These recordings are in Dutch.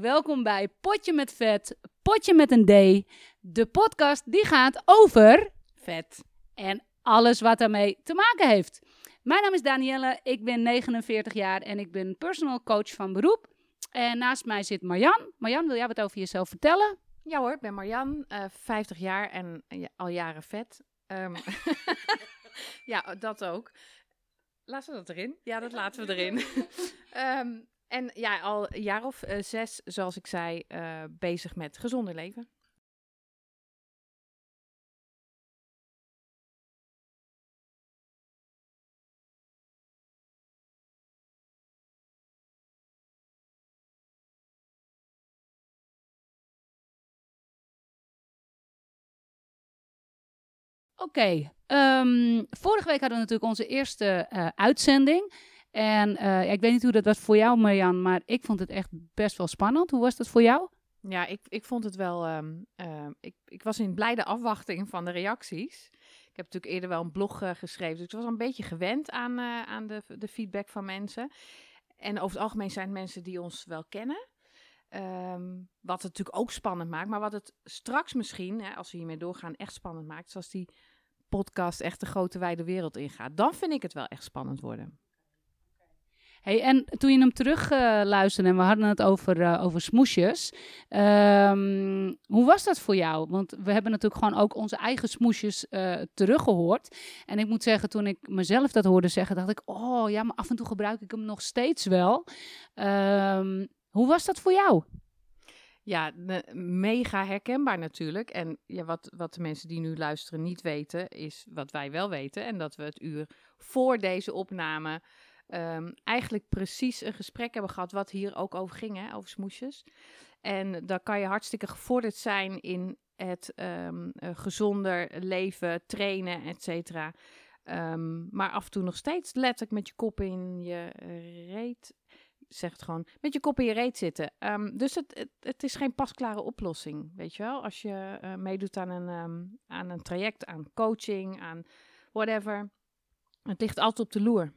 Welkom bij Potje met Vet, Potje met een D. De podcast die gaat over vet en alles wat daarmee te maken heeft. Mijn naam is Danielle, ik ben 49 jaar en ik ben personal coach van beroep. En naast mij zit Marjan. Marjan, wil jij wat over jezelf vertellen? Ja hoor, ik ben Marjan, uh, 50 jaar en uh, al jaren vet. Um, ja, dat ook. Laten we dat erin? Ja, dat laten we erin. um, en ja, al een jaar of uh, zes, zoals ik zei, uh, bezig met gezonder leven. Oké, um, vorige week hadden we natuurlijk onze eerste uh, uitzending. En uh, ik weet niet hoe dat was voor jou, Marjan, maar ik vond het echt best wel spannend. Hoe was dat voor jou? Ja, ik, ik vond het wel. Um, uh, ik, ik was in blijde afwachting van de reacties. Ik heb natuurlijk eerder wel een blog uh, geschreven, dus ik was een beetje gewend aan, aan de, de feedback van mensen. En over het algemeen zijn het mensen die ons wel kennen. Um, wat het natuurlijk ook spannend maakt, maar wat het straks misschien, hè, als we hiermee doorgaan, echt spannend maakt. Zoals die podcast echt de grote wijde wereld ingaat. Dan vind ik het wel echt spannend worden. Hey, en toen je hem terug uh, luisterde en we hadden het over, uh, over smoesjes. Um, hoe was dat voor jou? Want we hebben natuurlijk gewoon ook onze eigen smoesjes uh, teruggehoord. En ik moet zeggen, toen ik mezelf dat hoorde zeggen, dacht ik... Oh ja, maar af en toe gebruik ik hem nog steeds wel. Um, hoe was dat voor jou? Ja, mega herkenbaar natuurlijk. En ja, wat, wat de mensen die nu luisteren niet weten, is wat wij wel weten. En dat we het uur voor deze opname um, eigenlijk precies een gesprek hebben gehad, wat hier ook over ging, hè, over smoesjes. En dan kan je hartstikke gevorderd zijn in het um, uh, gezonder leven, trainen, et cetera. Um, maar af en toe nog steeds letterlijk met je kop in je reet zegt gewoon met je kop in je reet zitten. Dus het, het, het, is geen pasklare oplossing, weet je wel. Als je uh, meedoet aan een, aan een traject, aan coaching, aan whatever. Het ligt altijd op de loer.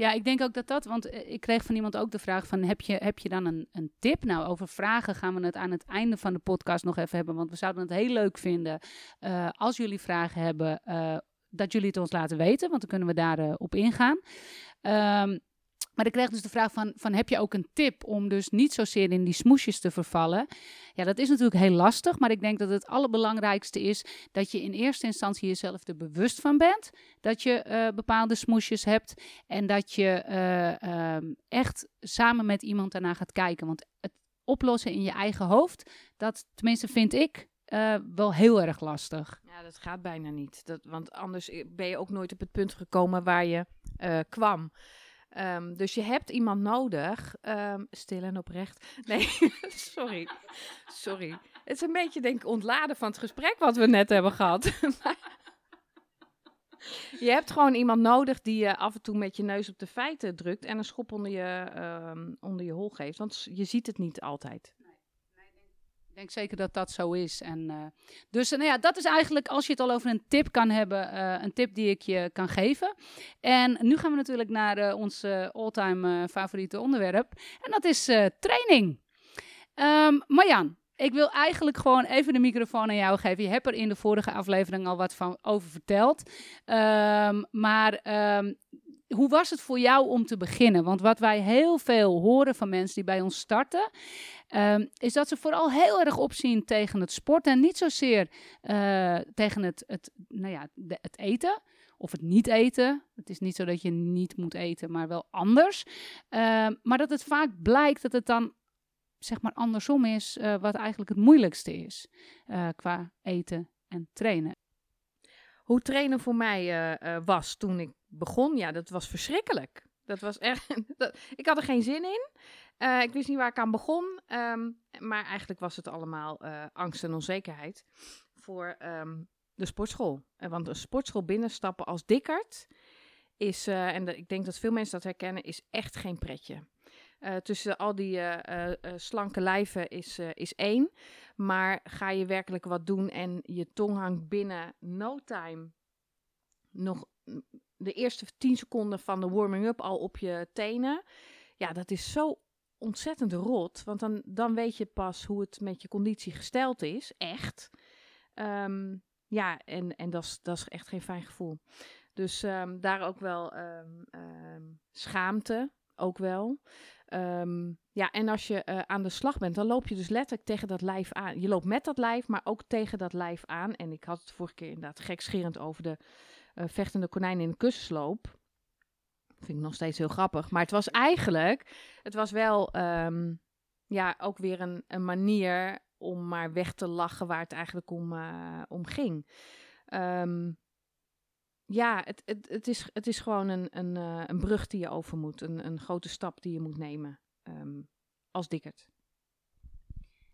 Ja, ik denk ook dat dat, want ik kreeg van iemand ook de vraag van, heb je, heb je dan een, een tip? Nou, over vragen gaan we het aan het einde van de podcast nog even hebben, want we zouden het heel leuk vinden uh, als jullie vragen hebben, uh, dat jullie het ons laten weten, want dan kunnen we daarop op ingaan. Um, maar ik kreeg dus de vraag van, van, heb je ook een tip om dus niet zozeer in die smoesjes te vervallen? Ja, dat is natuurlijk heel lastig, maar ik denk dat het allerbelangrijkste is dat je in eerste instantie jezelf er bewust van bent dat je uh, bepaalde smoesjes hebt en dat je uh, uh, echt samen met iemand daarna gaat kijken. Want het oplossen in je eigen hoofd, dat tenminste vind ik, uh, wel heel erg lastig. Ja, dat gaat bijna niet. Dat, want anders ben je ook nooit op het punt gekomen waar je kwam. Um, dus je hebt iemand nodig, um, stil en oprecht. Nee, sorry. Sorry. Het is een beetje, denk ik, ontladen van het gesprek wat we net hebben gehad. je hebt gewoon iemand nodig die je af en toe met je neus op de feiten drukt en een schop onder je, um, onder je hol geeft. Want je ziet het niet altijd. Ik denk zeker dat dat zo is. En, uh, dus nou ja, dat is eigenlijk, als je het al over een tip kan hebben, uh, een tip die ik je kan geven. En nu gaan we natuurlijk naar uh, ons all-time favoriete onderwerp. En dat is training. Um, Marjan, ik wil eigenlijk gewoon even de microfoon aan jou geven. Je hebt er in de vorige aflevering al wat van over verteld. Um, maar um, hoe was het voor jou om te beginnen? Want wat wij heel veel horen van mensen die bij ons starten, um, is dat ze vooral heel erg opzien tegen het sport en niet zozeer uh, tegen het, het, nou ja, het eten of het niet eten. Het is niet zo dat je niet moet eten, maar wel anders. Uh, maar dat het vaak blijkt dat het dan zeg maar andersom is, uh, wat eigenlijk het moeilijkste is uh, qua eten en trainen. Hoe trainen voor mij was toen ik begon, ja, dat was verschrikkelijk. Dat was echt. Dat, ik had er geen zin in. Uh, ik wist niet waar ik aan begon. Um, maar eigenlijk was het allemaal uh, angst en onzekerheid voor um, de sportschool. Uh, want een sportschool binnenstappen als dikkerd is, en ik denk dat veel mensen dat herkennen, is echt geen pretje. tussen al die slanke lijven is, is één. Maar ga je werkelijk wat doen en je tong hangt binnen no time nog de eerste 10 seconden van de warming-up al op je tenen. Ja, dat is zo ontzettend rot. Want dan, dan weet je pas hoe het met je conditie gesteld is. Echt. Ehm, ja, en, en dat is echt geen fijn gevoel. Dus ehm, daar ook wel ehm, schaamte. Ook wel. ja, en als je uh, aan de slag bent, dan loop je dus letterlijk tegen dat lijf aan. Je loopt met dat lijf, maar ook tegen dat lijf aan. En ik had het vorige keer inderdaad gekscherend over de uh, vechtende konijn in de kussensloop. Vind ik nog steeds heel grappig. Maar het was eigenlijk, het was wel um, ja, ook weer een, een manier om maar weg te lachen waar het eigenlijk om, uh, om ging. Um, ja, het, het, het, is, het is gewoon een, een, uh, een brug die je over moet. Een, een grote stap die je moet nemen um, als dikkerd.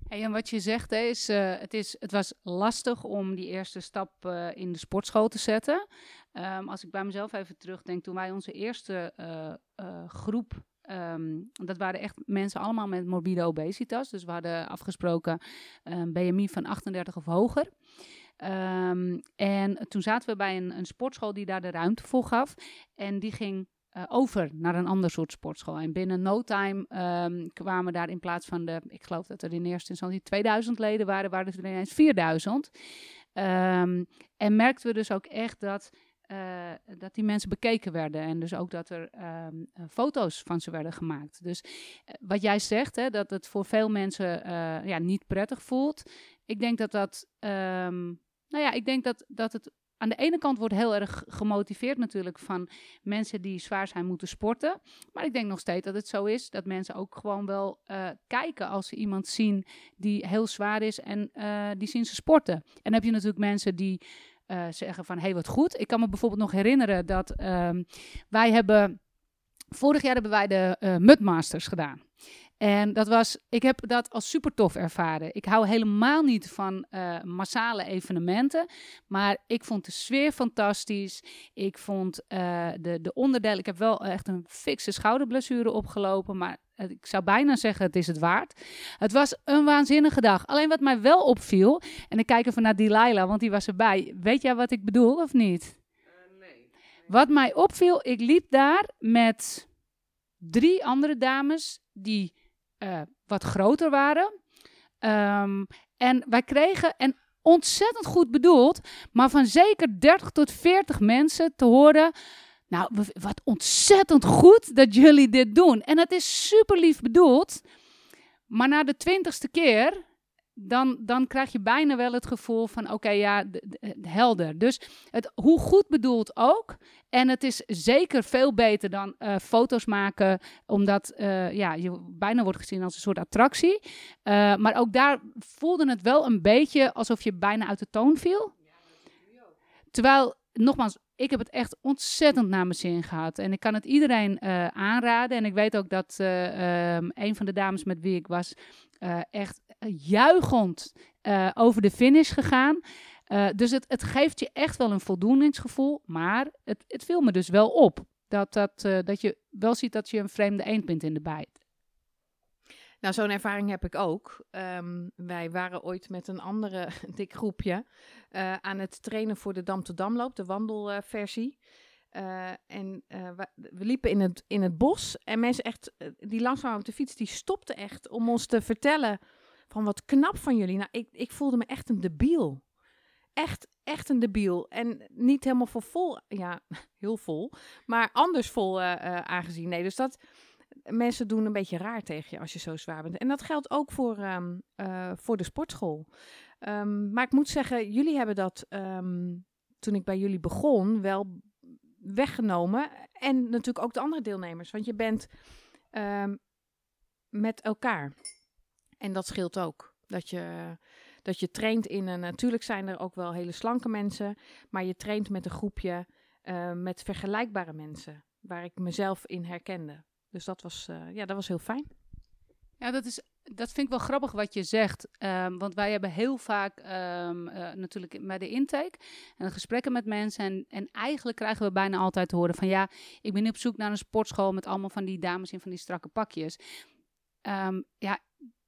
En wat je zegt is, uh, het is, het was lastig om die eerste stap uh, in de sportschool te zetten. Um, als ik bij mezelf even terugdenk, toen wij onze eerste uh, groep, um, dat waren echt mensen allemaal met morbide obesitas. Dus we hadden afgesproken een BMI van 38 of hoger. En toen zaten we bij een, een sportschool die daar de ruimte voor gaf. En die ging uh, over naar een ander soort sportschool. En binnen no time um, kwamen daar in plaats van de, ik geloof dat er in eerste instantie 2000 leden waren, waren er ineens 4000. Um, en merkten we dus ook echt dat, uh, dat die mensen bekeken werden. En dus ook dat er um, foto's van ze werden gemaakt. Dus wat jij zegt, hè, dat het voor veel mensen ja, niet prettig voelt. Ik denk dat dat, nou ja, ik denk dat, dat het aan de ene kant wordt heel erg gemotiveerd natuurlijk van mensen die zwaar zijn moeten sporten. Maar ik denk nog steeds dat het zo is dat mensen ook gewoon wel uh, kijken als ze iemand zien die heel zwaar is en uh, die zien ze sporten. En dan heb je natuurlijk mensen die uh, zeggen van hey, wat goed. Ik kan me bijvoorbeeld nog herinneren dat ehm, wij hebben, vorig jaar hebben wij de Mudmasters gedaan. En dat was, ik heb dat als super tof ervaren. Ik hou helemaal niet van uh, massale evenementen, maar ik vond de sfeer fantastisch. Ik vond uh, de, de onderdelen, ik heb wel echt een fikse schouderblessure opgelopen, maar ik zou bijna zeggen, het is het waard. Het was een waanzinnige dag. Alleen wat mij wel opviel, en ik kijk even naar Delilah, want die was erbij. Weet jij wat ik bedoel of niet? Uh, nee. Wat mij opviel, ik liep daar met drie andere dames die uh, wat groter waren. Um, en wij kregen, en ontzettend goed bedoeld, maar van zeker 30 tot 40 mensen te horen. Nou, wat ontzettend goed dat jullie dit doen. En het is super lief bedoeld. Maar na de twintigste keer dan, dan krijg je bijna wel het gevoel van oké, ja, helder. Dus het, hoe goed bedoeld ook. En het is zeker veel beter dan uh, foto's maken, omdat uh, ja, je bijna wordt gezien als een soort attractie. Uh, maar ook daar voelde het wel een beetje alsof je bijna uit de toon viel. Terwijl, nogmaals, ik heb het echt ontzettend naar mijn zin gehad. En ik kan het iedereen aanraden. En ik weet ook dat um, een van de dames met wie ik was, echt juichend over de finish gegaan. dus het, het geeft je echt wel een voldoeningsgevoel. Maar het, het viel me dus wel op. Dat, dat, dat je wel ziet dat je een vreemde eend in de bijt. Nou, zo'n ervaring heb ik ook. Um, wij waren ooit met een andere dik groepje aan het trainen voor de Dam to Damloop, de wandelversie. En we, we, liepen in het, in het bos en mensen echt, die langzaam op de fiets, die stopten echt om ons te vertellen van wat knap van jullie. Nou, ik, ik voelde me echt een debiel. Echt, echt een debiel. En niet helemaal voor vol, ja, heel vol, maar anders vol aangezien. Nee, dus dat, mensen doen een beetje raar tegen je als je zo zwaar bent. En dat geldt ook voor, um, uh, voor de sportschool. Um, maar ik moet zeggen, jullie hebben dat um, toen ik bij jullie begon wel weggenomen. En natuurlijk ook de andere deelnemers. Want je bent met elkaar. En dat scheelt ook. Dat je, dat je traint in een. Natuurlijk zijn er ook wel hele slanke mensen. Maar je traint met een groepje uh, met vergelijkbare mensen. Waar ik mezelf in herkende. Dus dat was, uh, ja, dat was heel fijn. Ja, dat, is, dat vind ik wel grappig wat je zegt. Um, want wij hebben heel vaak um, uh, natuurlijk bij de intake en gesprekken met mensen. En, en eigenlijk krijgen we bijna altijd te horen van ja, ik ben op zoek naar een sportschool met allemaal van die dames in van die strakke pakjes. Um, ja,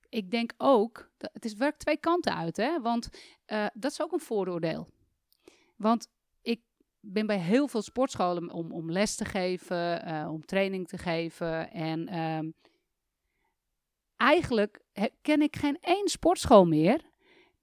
ik denk ook, het is, werkt twee kanten uit. Hè? Want uh, dat is ook een vooroordeel. Want ben bij heel veel sportscholen om, om les te geven, uh, om training te geven. En um, eigenlijk ken ik geen één sportschool meer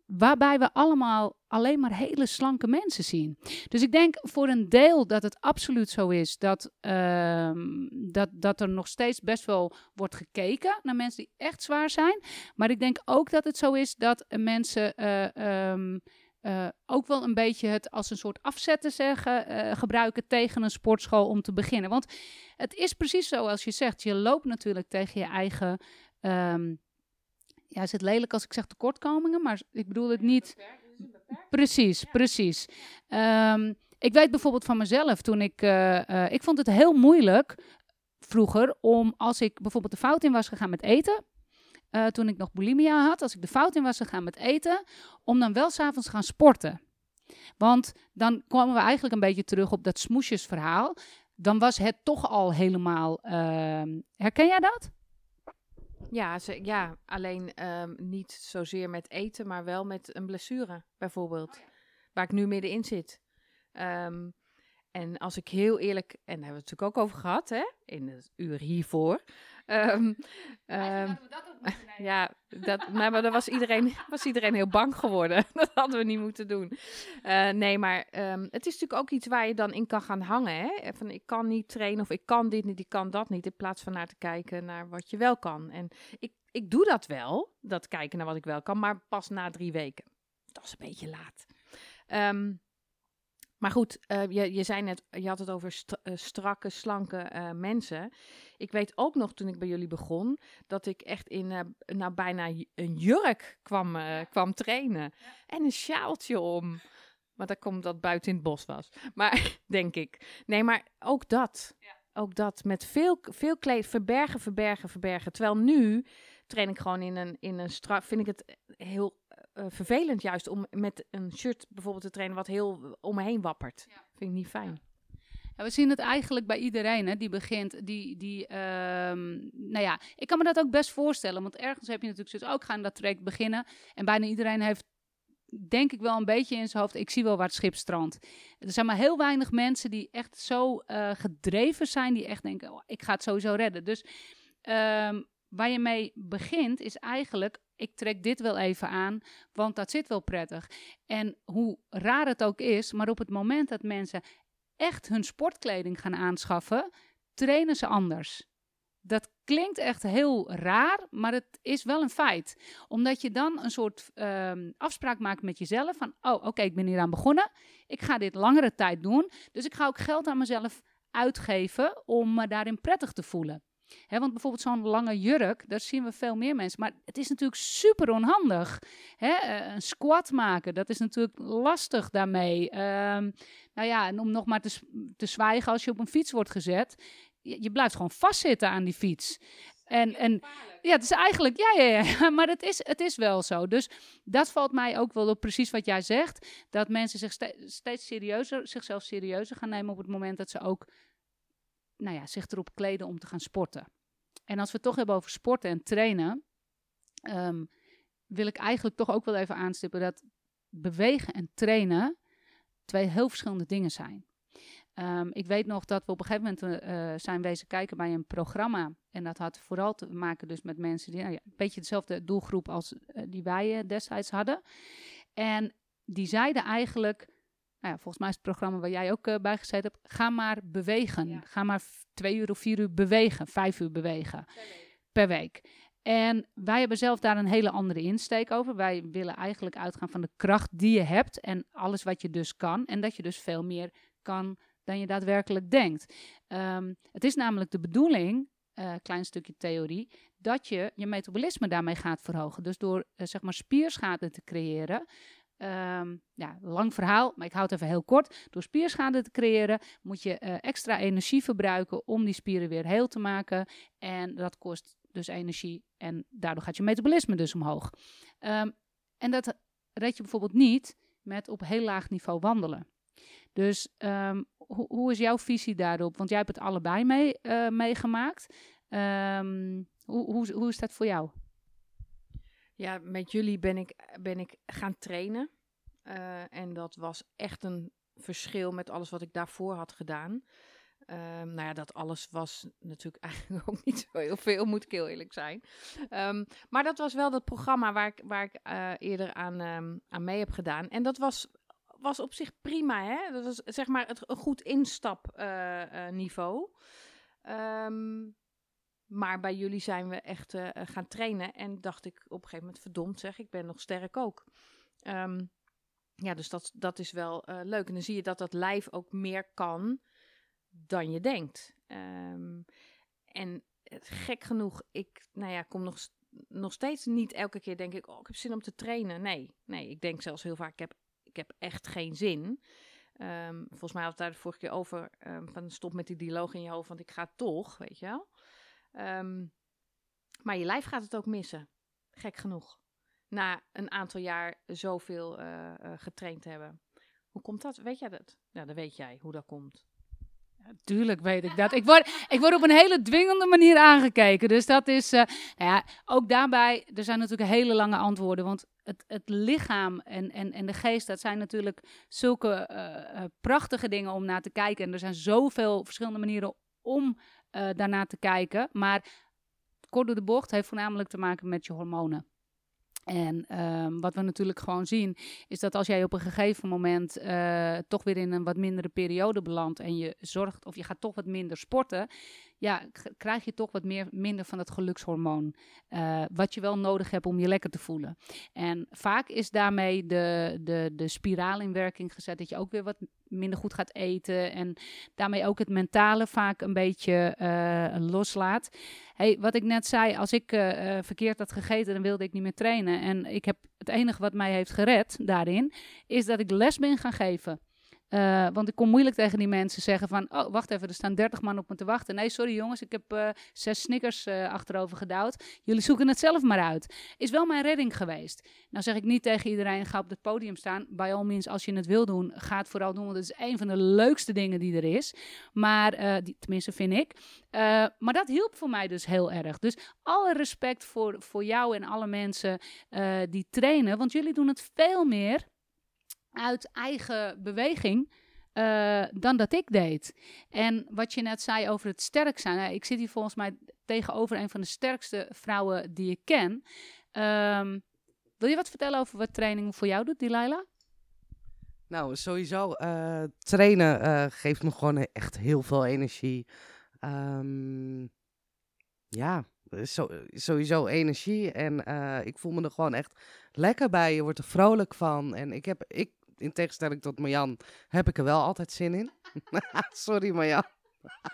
waarbij we allemaal alleen maar hele slanke mensen zien. Dus ik denk voor een deel dat het absoluut zo is dat, ehm, dat, dat er nog steeds best wel wordt gekeken naar mensen die echt zwaar zijn. Maar ik denk ook dat het zo is dat mensen eh, ehm, eh, ook wel een beetje het als een soort afzetten zeggen, eh, gebruiken tegen een sportschool om te beginnen. Want het is precies zo als je zegt, je loopt natuurlijk tegen je eigen... ehm, ja, is het lelijk als ik zeg tekortkomingen, maar ik bedoel het niet. Precies, precies. Ehm, ik weet bijvoorbeeld van mezelf, toen ik, eh, eh, ik vond het heel moeilijk vroeger om als ik bijvoorbeeld de fout in was gegaan met eten, eh, toen ik nog bulimia had, als ik de fout in was gegaan met eten, om dan wel s'avonds te gaan sporten. Want dan kwamen we eigenlijk een beetje terug op dat smoesjesverhaal. Dan was het toch al helemaal. ehm, herken jij dat? Ja, ze, ja alleen ehm, niet zozeer met eten, maar wel met een blessure, bijvoorbeeld. Waar ik nu middenin zit. Ehm, en als ik heel eerlijk, en daar hebben we het natuurlijk ook over gehad, hè, in het uur hiervoor. Ehm, ehm, ja, dat, nou, maar daar was iedereen, was iedereen heel bang geworden. dat hadden we niet moeten doen. Eh, nee, maar ehm, het is natuurlijk ook iets waar je dan in kan gaan hangen. Hè? Van ik kan niet trainen of ik kan dit niet, ik kan dat niet. In plaats van naar te kijken naar wat je wel kan. En ik, ik doe dat wel, dat kijken naar wat ik wel kan, maar pas na drie weken. Dat is een beetje laat. Ehm, maar goed, eh, je, je zei net, je had het over st- eh, strakke, slanke eh, mensen. Ik weet ook nog toen ik bij jullie begon, dat ik echt in nou, bijna een jurk kwam, kwam trainen. En een sjaaltje om. Maar dat komt dat buiten in het bos was. Maar denk ik. Nee, maar ook dat. Ook dat. Met veel, veel kleed verbergen, verbergen, verbergen. Terwijl nu train ik gewoon in een, in een strak. Vind ik het heel eh, vervelend juist om met een shirt bijvoorbeeld te trainen wat heel om me heen wappert. Vind ik niet fijn. Ja, we zien het eigenlijk bij iedereen hè, die begint. Die, die, ehm, nou ja, ik kan me dat ook best voorstellen. Want ergens heb je natuurlijk zoiets, ook oh, ik ga aan dat traject beginnen. En bijna iedereen heeft, denk ik wel een beetje in zijn hoofd, ik zie wel waar het schip strandt. Er zijn maar heel weinig mensen die echt zo eh, gedreven zijn, die echt denken, oh, ik ga het sowieso redden. Dus ehm, waar je mee begint is eigenlijk, ik trek dit wel even aan, want dat zit wel prettig. En hoe raar het ook is, maar op het moment dat mensen echt hun sportkleding gaan aanschaffen, trainen ze anders. Dat klinkt echt heel raar, maar het is wel een feit. Omdat je dan een soort ehm, afspraak maakt met jezelf van, oh oké, ik ben hier aan begonnen. Ik ga dit langere tijd doen. Dus ik ga ook geld aan mezelf uitgeven om me daarin prettig te voelen. Want bijvoorbeeld zo'n lange jurk, daar zien we veel meer mensen. Maar het is natuurlijk super onhandig. Eh, Een squat maken, dat is natuurlijk lastig daarmee. Ehm, nou ja, en om nog maar te, te zwijgen als je op een fiets wordt gezet. Je, je blijft gewoon vastzitten aan die fiets. En, en ja, het is eigenlijk, ja, ja, ja, maar het is, het is wel zo. Dus dat valt mij ook wel op precies wat jij zegt. Dat mensen zich ste- steeds serieuzer, zichzelf serieuzer gaan nemen op het moment dat ze ook nou ja, zich erop kleden om te gaan sporten. En als we het toch hebben over sporten en trainen, ehm, wil ik eigenlijk toch ook wel even aanstippen dat bewegen en trainen twee heel verschillende dingen zijn. Ehm, ik weet nog dat we op een gegeven moment eh, zijn wezen kijken bij een programma. En dat had vooral te maken dus met mensen die nou ja, een beetje dezelfde doelgroep als eh, die wij destijds hadden. En die zeiden eigenlijk, nou ja, volgens mij is het programma waar jij ook eh, bij gezeten hebt, ga maar bewegen. Ja. Ga maar twee uur of vier uur bewegen, vijf uur bewegen per week. En wij hebben zelf daar een hele andere insteek over. Wij willen eigenlijk uitgaan van de kracht die je hebt en alles wat je dus kan. En dat je dus veel meer kan dan je daadwerkelijk denkt. Ehm, het is namelijk de bedoeling, eh klein stukje theorie, dat je je metabolisme daarmee gaat verhogen. Dus door eh, zeg maar spierschade te creëren. Ehm, ja, lang verhaal, maar ik houd het even heel kort. Door spierschade te creëren moet je eh, extra energie verbruiken om die spieren weer heel te maken. En dat kost dus energie en daardoor gaat je metabolisme dus omhoog. Ehm, en dat red je bijvoorbeeld niet met op heel laag niveau wandelen. Dus ehm, hoe, is jouw visie daarop? Want jij hebt het allebei mee, eh, meegemaakt. Hoe, hoe, hoe is dat voor jou? Ja, met jullie ben ik, ben ik gaan trainen. Eh, en dat was echt een verschil met alles wat ik daarvoor had gedaan. Ehm, nou ja, dat alles was natuurlijk eigenlijk ook niet zo heel veel, moet ik heel eerlijk zijn. Ehm, maar dat was wel dat programma waar ik, waar ik eh, eerder aan, ehm, aan mee heb gedaan. En dat was, was op zich prima, hè? Dat was zeg maar het, een goed instapniveau. Maar bij jullie zijn we echt uh, gaan trainen. En dacht ik op een gegeven moment, verdomd zeg, ik ben nog sterk ook. ja, dus dat, dat is wel uh, leuk. En dan zie je dat dat lijf ook meer kan dan je denkt. Um, en gek genoeg, ik nou ja, kom nog, nog steeds niet elke keer denk ik, oh, ik heb zin om te trainen. Nee, nee, ik denk zelfs heel vaak, ik heb, ik heb echt geen zin. Um, volgens mij had het daar de vorige keer over, um, van stop met die dialoog in je hoofd, want ik ga toch, weet je wel. Maar je lijf gaat het ook missen, gek genoeg. Na een aantal jaar zoveel uh, getraind hebben. Hoe komt dat? Weet jij dat? Nou, dan weet jij hoe dat komt. Tuurlijk weet ik dat. Ik word, ik word op een hele dwingende manier aangekeken. Dus dat is, uh, nou ja, ook daarbij, er zijn natuurlijk hele lange antwoorden. Want het, het lichaam en, en, en de geest, dat zijn natuurlijk zulke prachtige dingen om naar te kijken. En er zijn zoveel verschillende manieren om uh, daarnaar te kijken. Maar kort de bocht heeft voornamelijk te maken met je hormonen. En um, wat we natuurlijk gewoon zien, is dat als jij op een gegeven moment uh, toch weer in een wat mindere periode belandt en je zorgt of je gaat toch wat minder sporten, ja, krijg je toch wat meer, minder van het gelukshormoon. Uh, wat je wel nodig hebt om je lekker te voelen. En vaak is daarmee de, de, de spiraal in werking gezet dat je ook weer wat minder goed gaat eten. En daarmee ook het mentale vaak een beetje uh, loslaat. Hey, wat ik net zei, als ik uh, verkeerd had gegeten, dan wilde ik niet meer trainen. En ik heb het enige wat mij heeft gered daarin, is dat ik les ben gaan geven. Uh, want ik kon moeilijk tegen die mensen zeggen van, oh, wacht even, er staan 30 man op me te wachten. Nee, sorry jongens, ik heb uh, zes snickers uh, achterover gedouwd. Jullie zoeken het zelf maar uit. Is wel mijn redding geweest. Nou zeg ik niet tegen iedereen, ga op het podium staan. By all means, als je het wil doen, ga het vooral doen. Want het is een van de leukste dingen die er is. Maar, tenminste vind ik. maar dat hielp voor mij dus heel erg. Dus alle respect voor, voor jou en alle mensen die trainen. Want jullie doen het veel meer uit eigen beweging uh, dan dat ik deed. En wat je net zei over het sterk zijn. Ik zit hier volgens mij tegenover een van de sterkste vrouwen die ik ken. Um, wil je wat vertellen over wat training voor jou doet, Delilah? Nou, sowieso, uh, trainen uh, geeft me gewoon echt heel veel energie. Um, ja, sowieso energie. En ik voel me er gewoon echt lekker bij. Je wordt er vrolijk van. En ik heb, ik in tegenstelling tot Marjan, heb ik er wel altijd zin in. Sorry Marjan.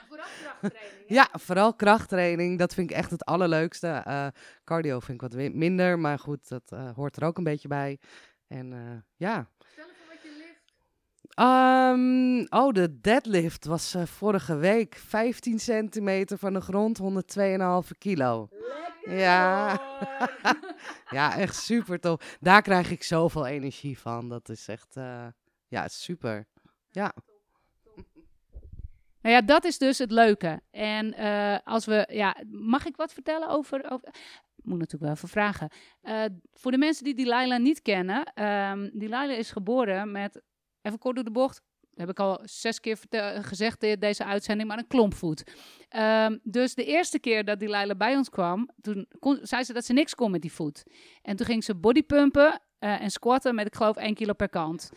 Vooral krachttraining. Ja, vooral krachttraining. Dat vind ik echt het allerleukste. Uh, cardio vind ik wat minder, maar goed, dat uh, hoort er ook een beetje bij. En uh, ja. Stel even wat je lift. Um, oh, de deadlift was vorige week 15 centimeter van de grond, 102,5 kilo. Lekker ja. ja, echt super tof. Daar krijg ik zoveel energie van. Dat is echt, uh, ja, super. Ja. Nou ja, dat is dus het leuke. En uh, als we, ja, mag ik wat vertellen over, over moet natuurlijk wel even vragen. Uh, voor de mensen die Delilah niet kennen, um, Delilah is geboren met, even kort door de bocht, heb ik al zes keer gezegd in deze uitzending, maar een klompvoet. Um, dus de eerste keer dat die Leila bij ons kwam, toen kon, zei ze dat ze niks kon met die voet. En toen ging ze bodypumpen uh, en squatten met, ik geloof, 1 kilo per kant.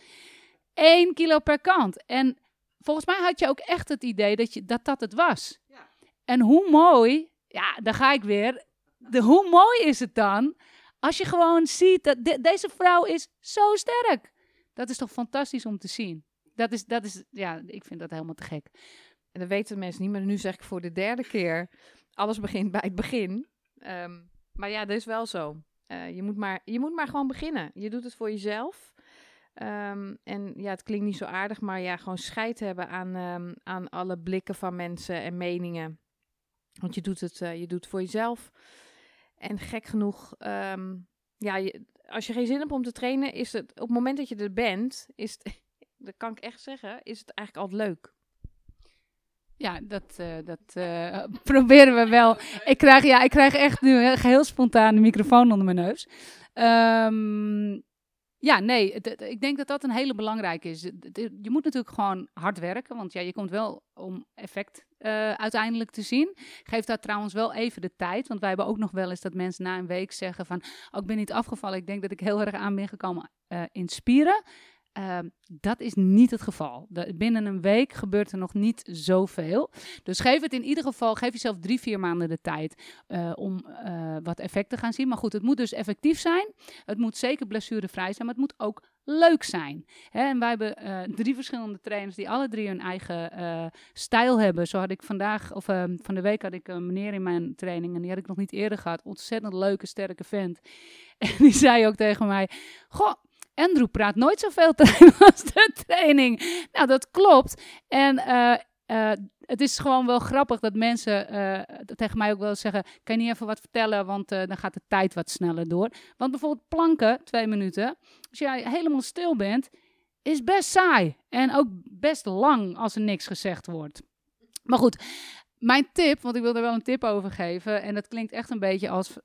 1 kilo per kant. En volgens mij had je ook echt het idee dat je, dat, dat het was. Ja. En hoe mooi, ja, daar ga ik weer. De, hoe mooi is het dan als je gewoon ziet dat de, deze vrouw is zo sterk. Dat is toch fantastisch om te zien dat is, dat is, ja, ik vind dat helemaal te gek. En dat weten mensen niet, maar nu zeg ik voor de derde keer, alles begint bij het begin. Um, maar ja, dat is wel zo. Uh, je, moet maar, je moet maar gewoon beginnen. Je doet het voor jezelf. Um, en ja, het klinkt niet zo aardig, maar ja, gewoon scheid hebben aan, um, aan alle blikken van mensen en meningen. Want je doet het, uh, je doet voor jezelf. En gek genoeg, ja, je, als je geen zin hebt om te trainen, is het op het moment dat je er bent, is het, dat kan ik echt zeggen, is het eigenlijk altijd leuk. Ja, dat, uh, dat uh, proberen we wel. Ik krijg, ja, ik krijg echt nu heel spontaan de microfoon onder mijn neus. Um, ja, nee, ik denk dat dat een hele belangrijke is. Je moet natuurlijk gewoon hard werken, want ja, je komt wel om effect eh, uiteindelijk te zien. Geef daar trouwens wel even de tijd, want wij hebben ook nog wel eens dat mensen na een week zeggen van, oh, ik ben niet afgevallen, ik denk dat ik heel erg aan ben gekomen eh, in spieren. Ehm, dat is niet het geval. Binnen een week gebeurt er nog niet zoveel. Dus geef het in ieder geval, geef jezelf drie, vier maanden de tijd eh, om eh, wat effect te gaan zien. Maar goed, het moet dus effectief zijn. Het moet zeker blessurevrij zijn, maar het moet ook leuk zijn. Hè, en wij hebben eh, drie verschillende trainers die alle drie hun eigen stijl hebben. Zo had ik vandaag, of eh, van de week had ik een meneer in mijn training en die had ik nog niet eerder gehad. Ontzettend leuke, sterke vent. En die zei ook tegen mij, goh, Andrew praat nooit zoveel tijdens de training. Nou, dat klopt. En eh, eh, het is gewoon wel grappig dat mensen eh, tegen mij ook wel zeggen: Kan je niet even wat vertellen? Want dan gaat de tijd wat sneller door. Want bijvoorbeeld planken, twee minuten. Als jij helemaal stil bent, is best saai. En ook best lang als er niks gezegd wordt. Maar goed. Mijn tip, want ik wil er wel een tip over geven. En dat klinkt echt een beetje als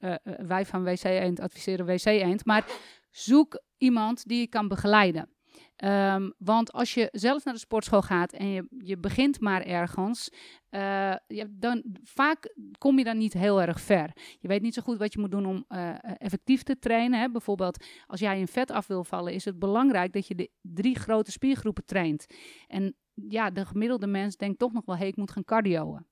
wij van WC Eend adviseren WC Eend. Maar zoek iemand die je kan begeleiden. Ehm, want als je zelf naar de sportschool gaat en je, je begint maar ergens, eh, dan vaak kom je dan niet heel erg ver. Je weet niet zo goed wat je moet doen om eh, effectief te trainen. Hè. Bijvoorbeeld, als jij in vet af wil vallen, is het belangrijk dat je de drie grote spiergroepen traint. En ja, de gemiddelde mens denkt toch nog wel, hé, ik moet gaan cardioën.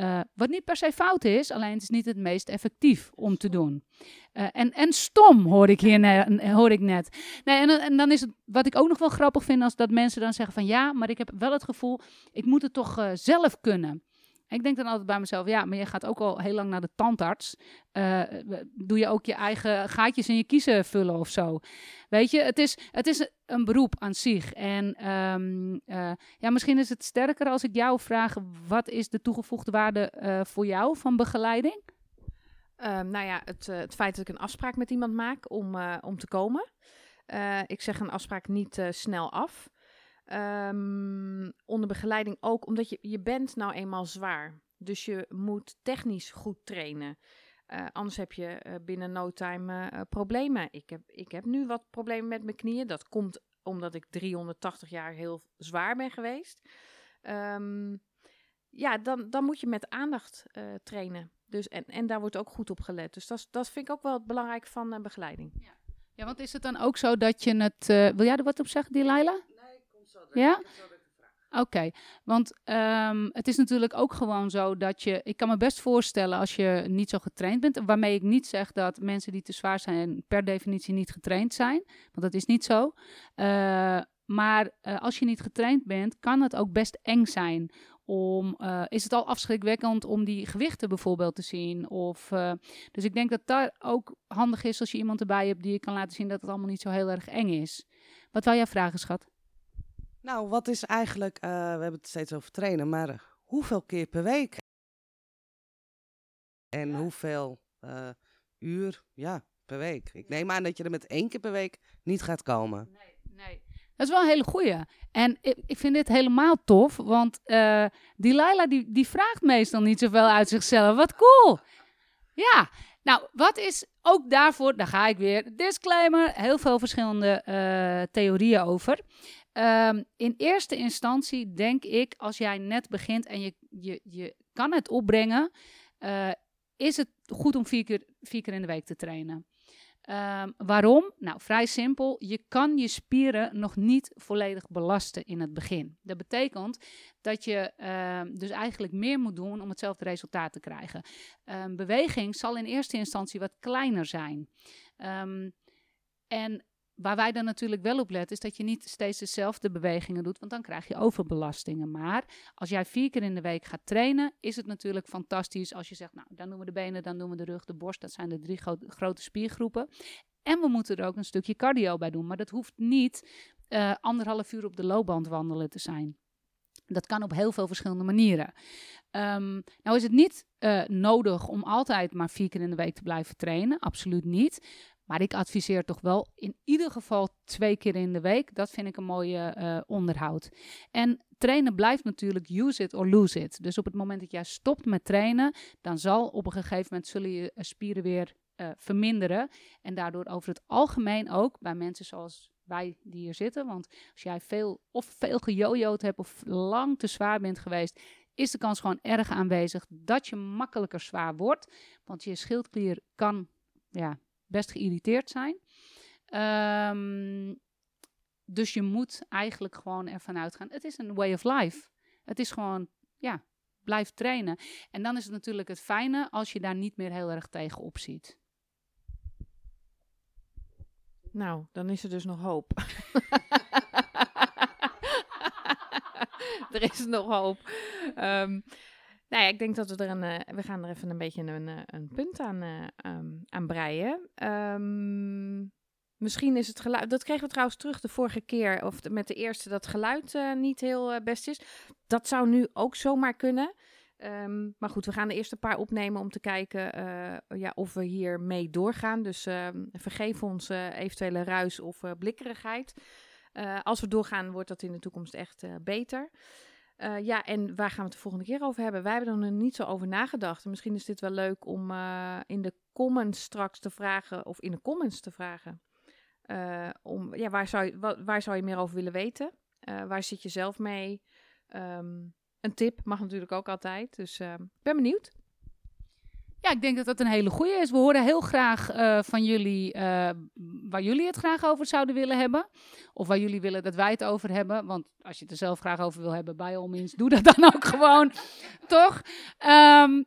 Uh, wat niet per se fout is, alleen het is niet het meest effectief om te doen. Uh, en, en stom hoor ik hier hoor ik net. Nee, en, en, dan is het wat ik ook nog wel grappig vind, als dat mensen dan zeggen van ja, maar ik heb wel het gevoel, ik moet het toch uh, zelf kunnen. Ik denk dan altijd bij mezelf, ja, maar je gaat ook al heel lang naar de tandarts. Uh, doe je ook je eigen gaatjes in je kiezen vullen of zo? Weet je, het is, het is een beroep aan zich. En um, uh, ja, misschien is het sterker als ik jou vraag, wat is de toegevoegde waarde uh, voor jou van begeleiding? Um, nou ja, het, het feit dat ik een afspraak met iemand maak om, om te komen. Ik zeg een afspraak niet snel af. Um, onder begeleiding ook omdat je, je bent nou eenmaal zwaar. Dus je moet technisch goed trainen. Uh, anders heb je uh, binnen no time uh, problemen. Ik heb, ik heb nu wat problemen met mijn knieën. Dat komt omdat ik 380 jaar heel zwaar ben geweest. Um, ja, dan, dan moet je met aandacht trainen. Dus, en, en daar wordt ook goed op gelet. Dus dat, dat vind ik ook wel belangrijk van begeleiding. Ja. ja, want is het dan ook zo dat je het... wil jij er wat op zeggen, Delilah? Ja? Oké, okay. want um, het is natuurlijk ook gewoon zo dat je... Ik kan me best voorstellen als je niet zo getraind bent... waarmee ik niet zeg dat mensen die te zwaar zijn... per definitie niet getraind zijn. Want dat is niet zo. Uh, maar uh, als je niet getraind bent, kan het ook best eng zijn... Om, uh, is het al afschrikwekkend om die gewichten bijvoorbeeld te zien? Of, dus ik denk dat daar ook handig is als je iemand erbij hebt... die je kan laten zien dat het allemaal niet zo heel erg eng is. Wat wou jij vragen, schat? Nou, wat is eigenlijk, uh, we hebben het steeds over trainen, maar hoeveel keer per week? En ja. hoeveel uh, uur ja, per week? Ik neem aan dat je er met één keer per week niet gaat komen. Nee, nee. Dat is wel een hele goeie. En ik, ik vind dit helemaal tof, want uh, die Laila die, die vraagt meestal niet zoveel uit zichzelf. Wat cool! Ja, nou, wat is ook daarvoor, daar ga ik weer, disclaimer, heel veel verschillende uh, theorieën over. Um, in eerste instantie denk ik, als jij net begint en je, je, je kan het opbrengen, uh, is het goed om vier keer, vier keer in de week te trainen. Um, waarom? Nou, vrij simpel. Je kan je spieren nog niet volledig belasten in het begin. Dat betekent dat je uh, dus eigenlijk meer moet doen om hetzelfde resultaat te krijgen. Beweging zal in eerste instantie wat kleiner zijn. En waar wij dan natuurlijk wel op letten, is dat je niet steeds dezelfde bewegingen doet, want dan krijg je overbelastingen. Maar als jij vier keer in de week gaat trainen, is het natuurlijk fantastisch als je zegt, nou, dan doen we de benen, dan doen we de rug, de borst, dat zijn de drie gro grote spiergroepen. En we moeten er ook een stukje cardio bij doen, maar dat hoeft niet uh, anderhalf uur op de loopband wandelen te zijn. Dat kan op heel veel verschillende manieren. Um, nou is het niet uh, nodig om altijd maar vier keer in de week te blijven trainen, absoluut niet. Maar ik adviseer toch wel in ieder geval twee keer in de week. Dat vind ik een mooie uh, onderhoud. En trainen blijft natuurlijk use it or lose it. Dus op het moment dat jij stopt met trainen, dan zal op een gegeven moment zullen je spieren weer eh, verminderen. En daardoor over het algemeen ook bij mensen zoals wij die hier zitten. Want als jij veel of veel gejojoed hebt of lang te zwaar bent geweest, is de kans gewoon erg aanwezig dat je makkelijker zwaar wordt. Want je schildklier kan ja, best geïrriteerd zijn. Ehm, dus je moet eigenlijk gewoon ervan uitgaan. Het is een way of life. Het is gewoon, ja, blijf trainen. En dan is het natuurlijk het fijne als je daar niet meer heel erg tegen opziet. Nou, dan is er dus nog hoop. er is nog hoop. Um, nou ja, ik denk dat we er een. Uh, we gaan er even een beetje een, eh, een punt aan, uh, aan breien. Um, misschien is het geluid. Dat kregen we trouwens terug de vorige keer. Of met de eerste dat geluid niet heel best is. Dat zou nu ook zomaar kunnen. Um, maar goed, we gaan de eerste paar opnemen om te kijken ja, of we hier mee doorgaan. Dus vergeef ons eventuele ruis of blikkerigheid. als we doorgaan, wordt dat in de toekomst echt beter. Ja, en waar gaan we het de volgende keer over hebben? Wij hebben er nog niet zo over nagedacht. misschien is dit wel leuk om in de comments straks te vragen, of in de comments te vragen. om, ja, waar, zou je, waar, waar zou je meer over willen weten? waar zit je zelf mee? Um, een tip mag natuurlijk ook altijd. Dus uh, ben benieuwd. Ja, ik denk dat dat een hele goede is. We horen heel graag uh, van jullie uh, waar jullie het graag over zouden willen hebben. Of waar jullie willen dat wij het over hebben. Want als je het er zelf graag over wil hebben, bij all means, doe dat dan ook gewoon. Toch? Um,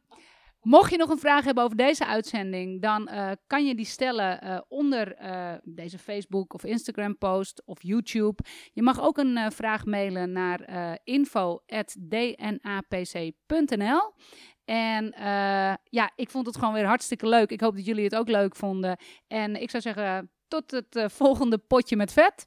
Mocht je nog een vraag hebben over deze uitzending, dan uh, kan je die stellen onder deze Facebook of Instagram post of YouTube. Je mag ook een vraag mailen naar info.dnapc.nl. En ja, ik vond het gewoon weer hartstikke leuk. Ik hoop dat jullie het ook leuk vonden. En ik zou zeggen, tot het volgende potje met vet.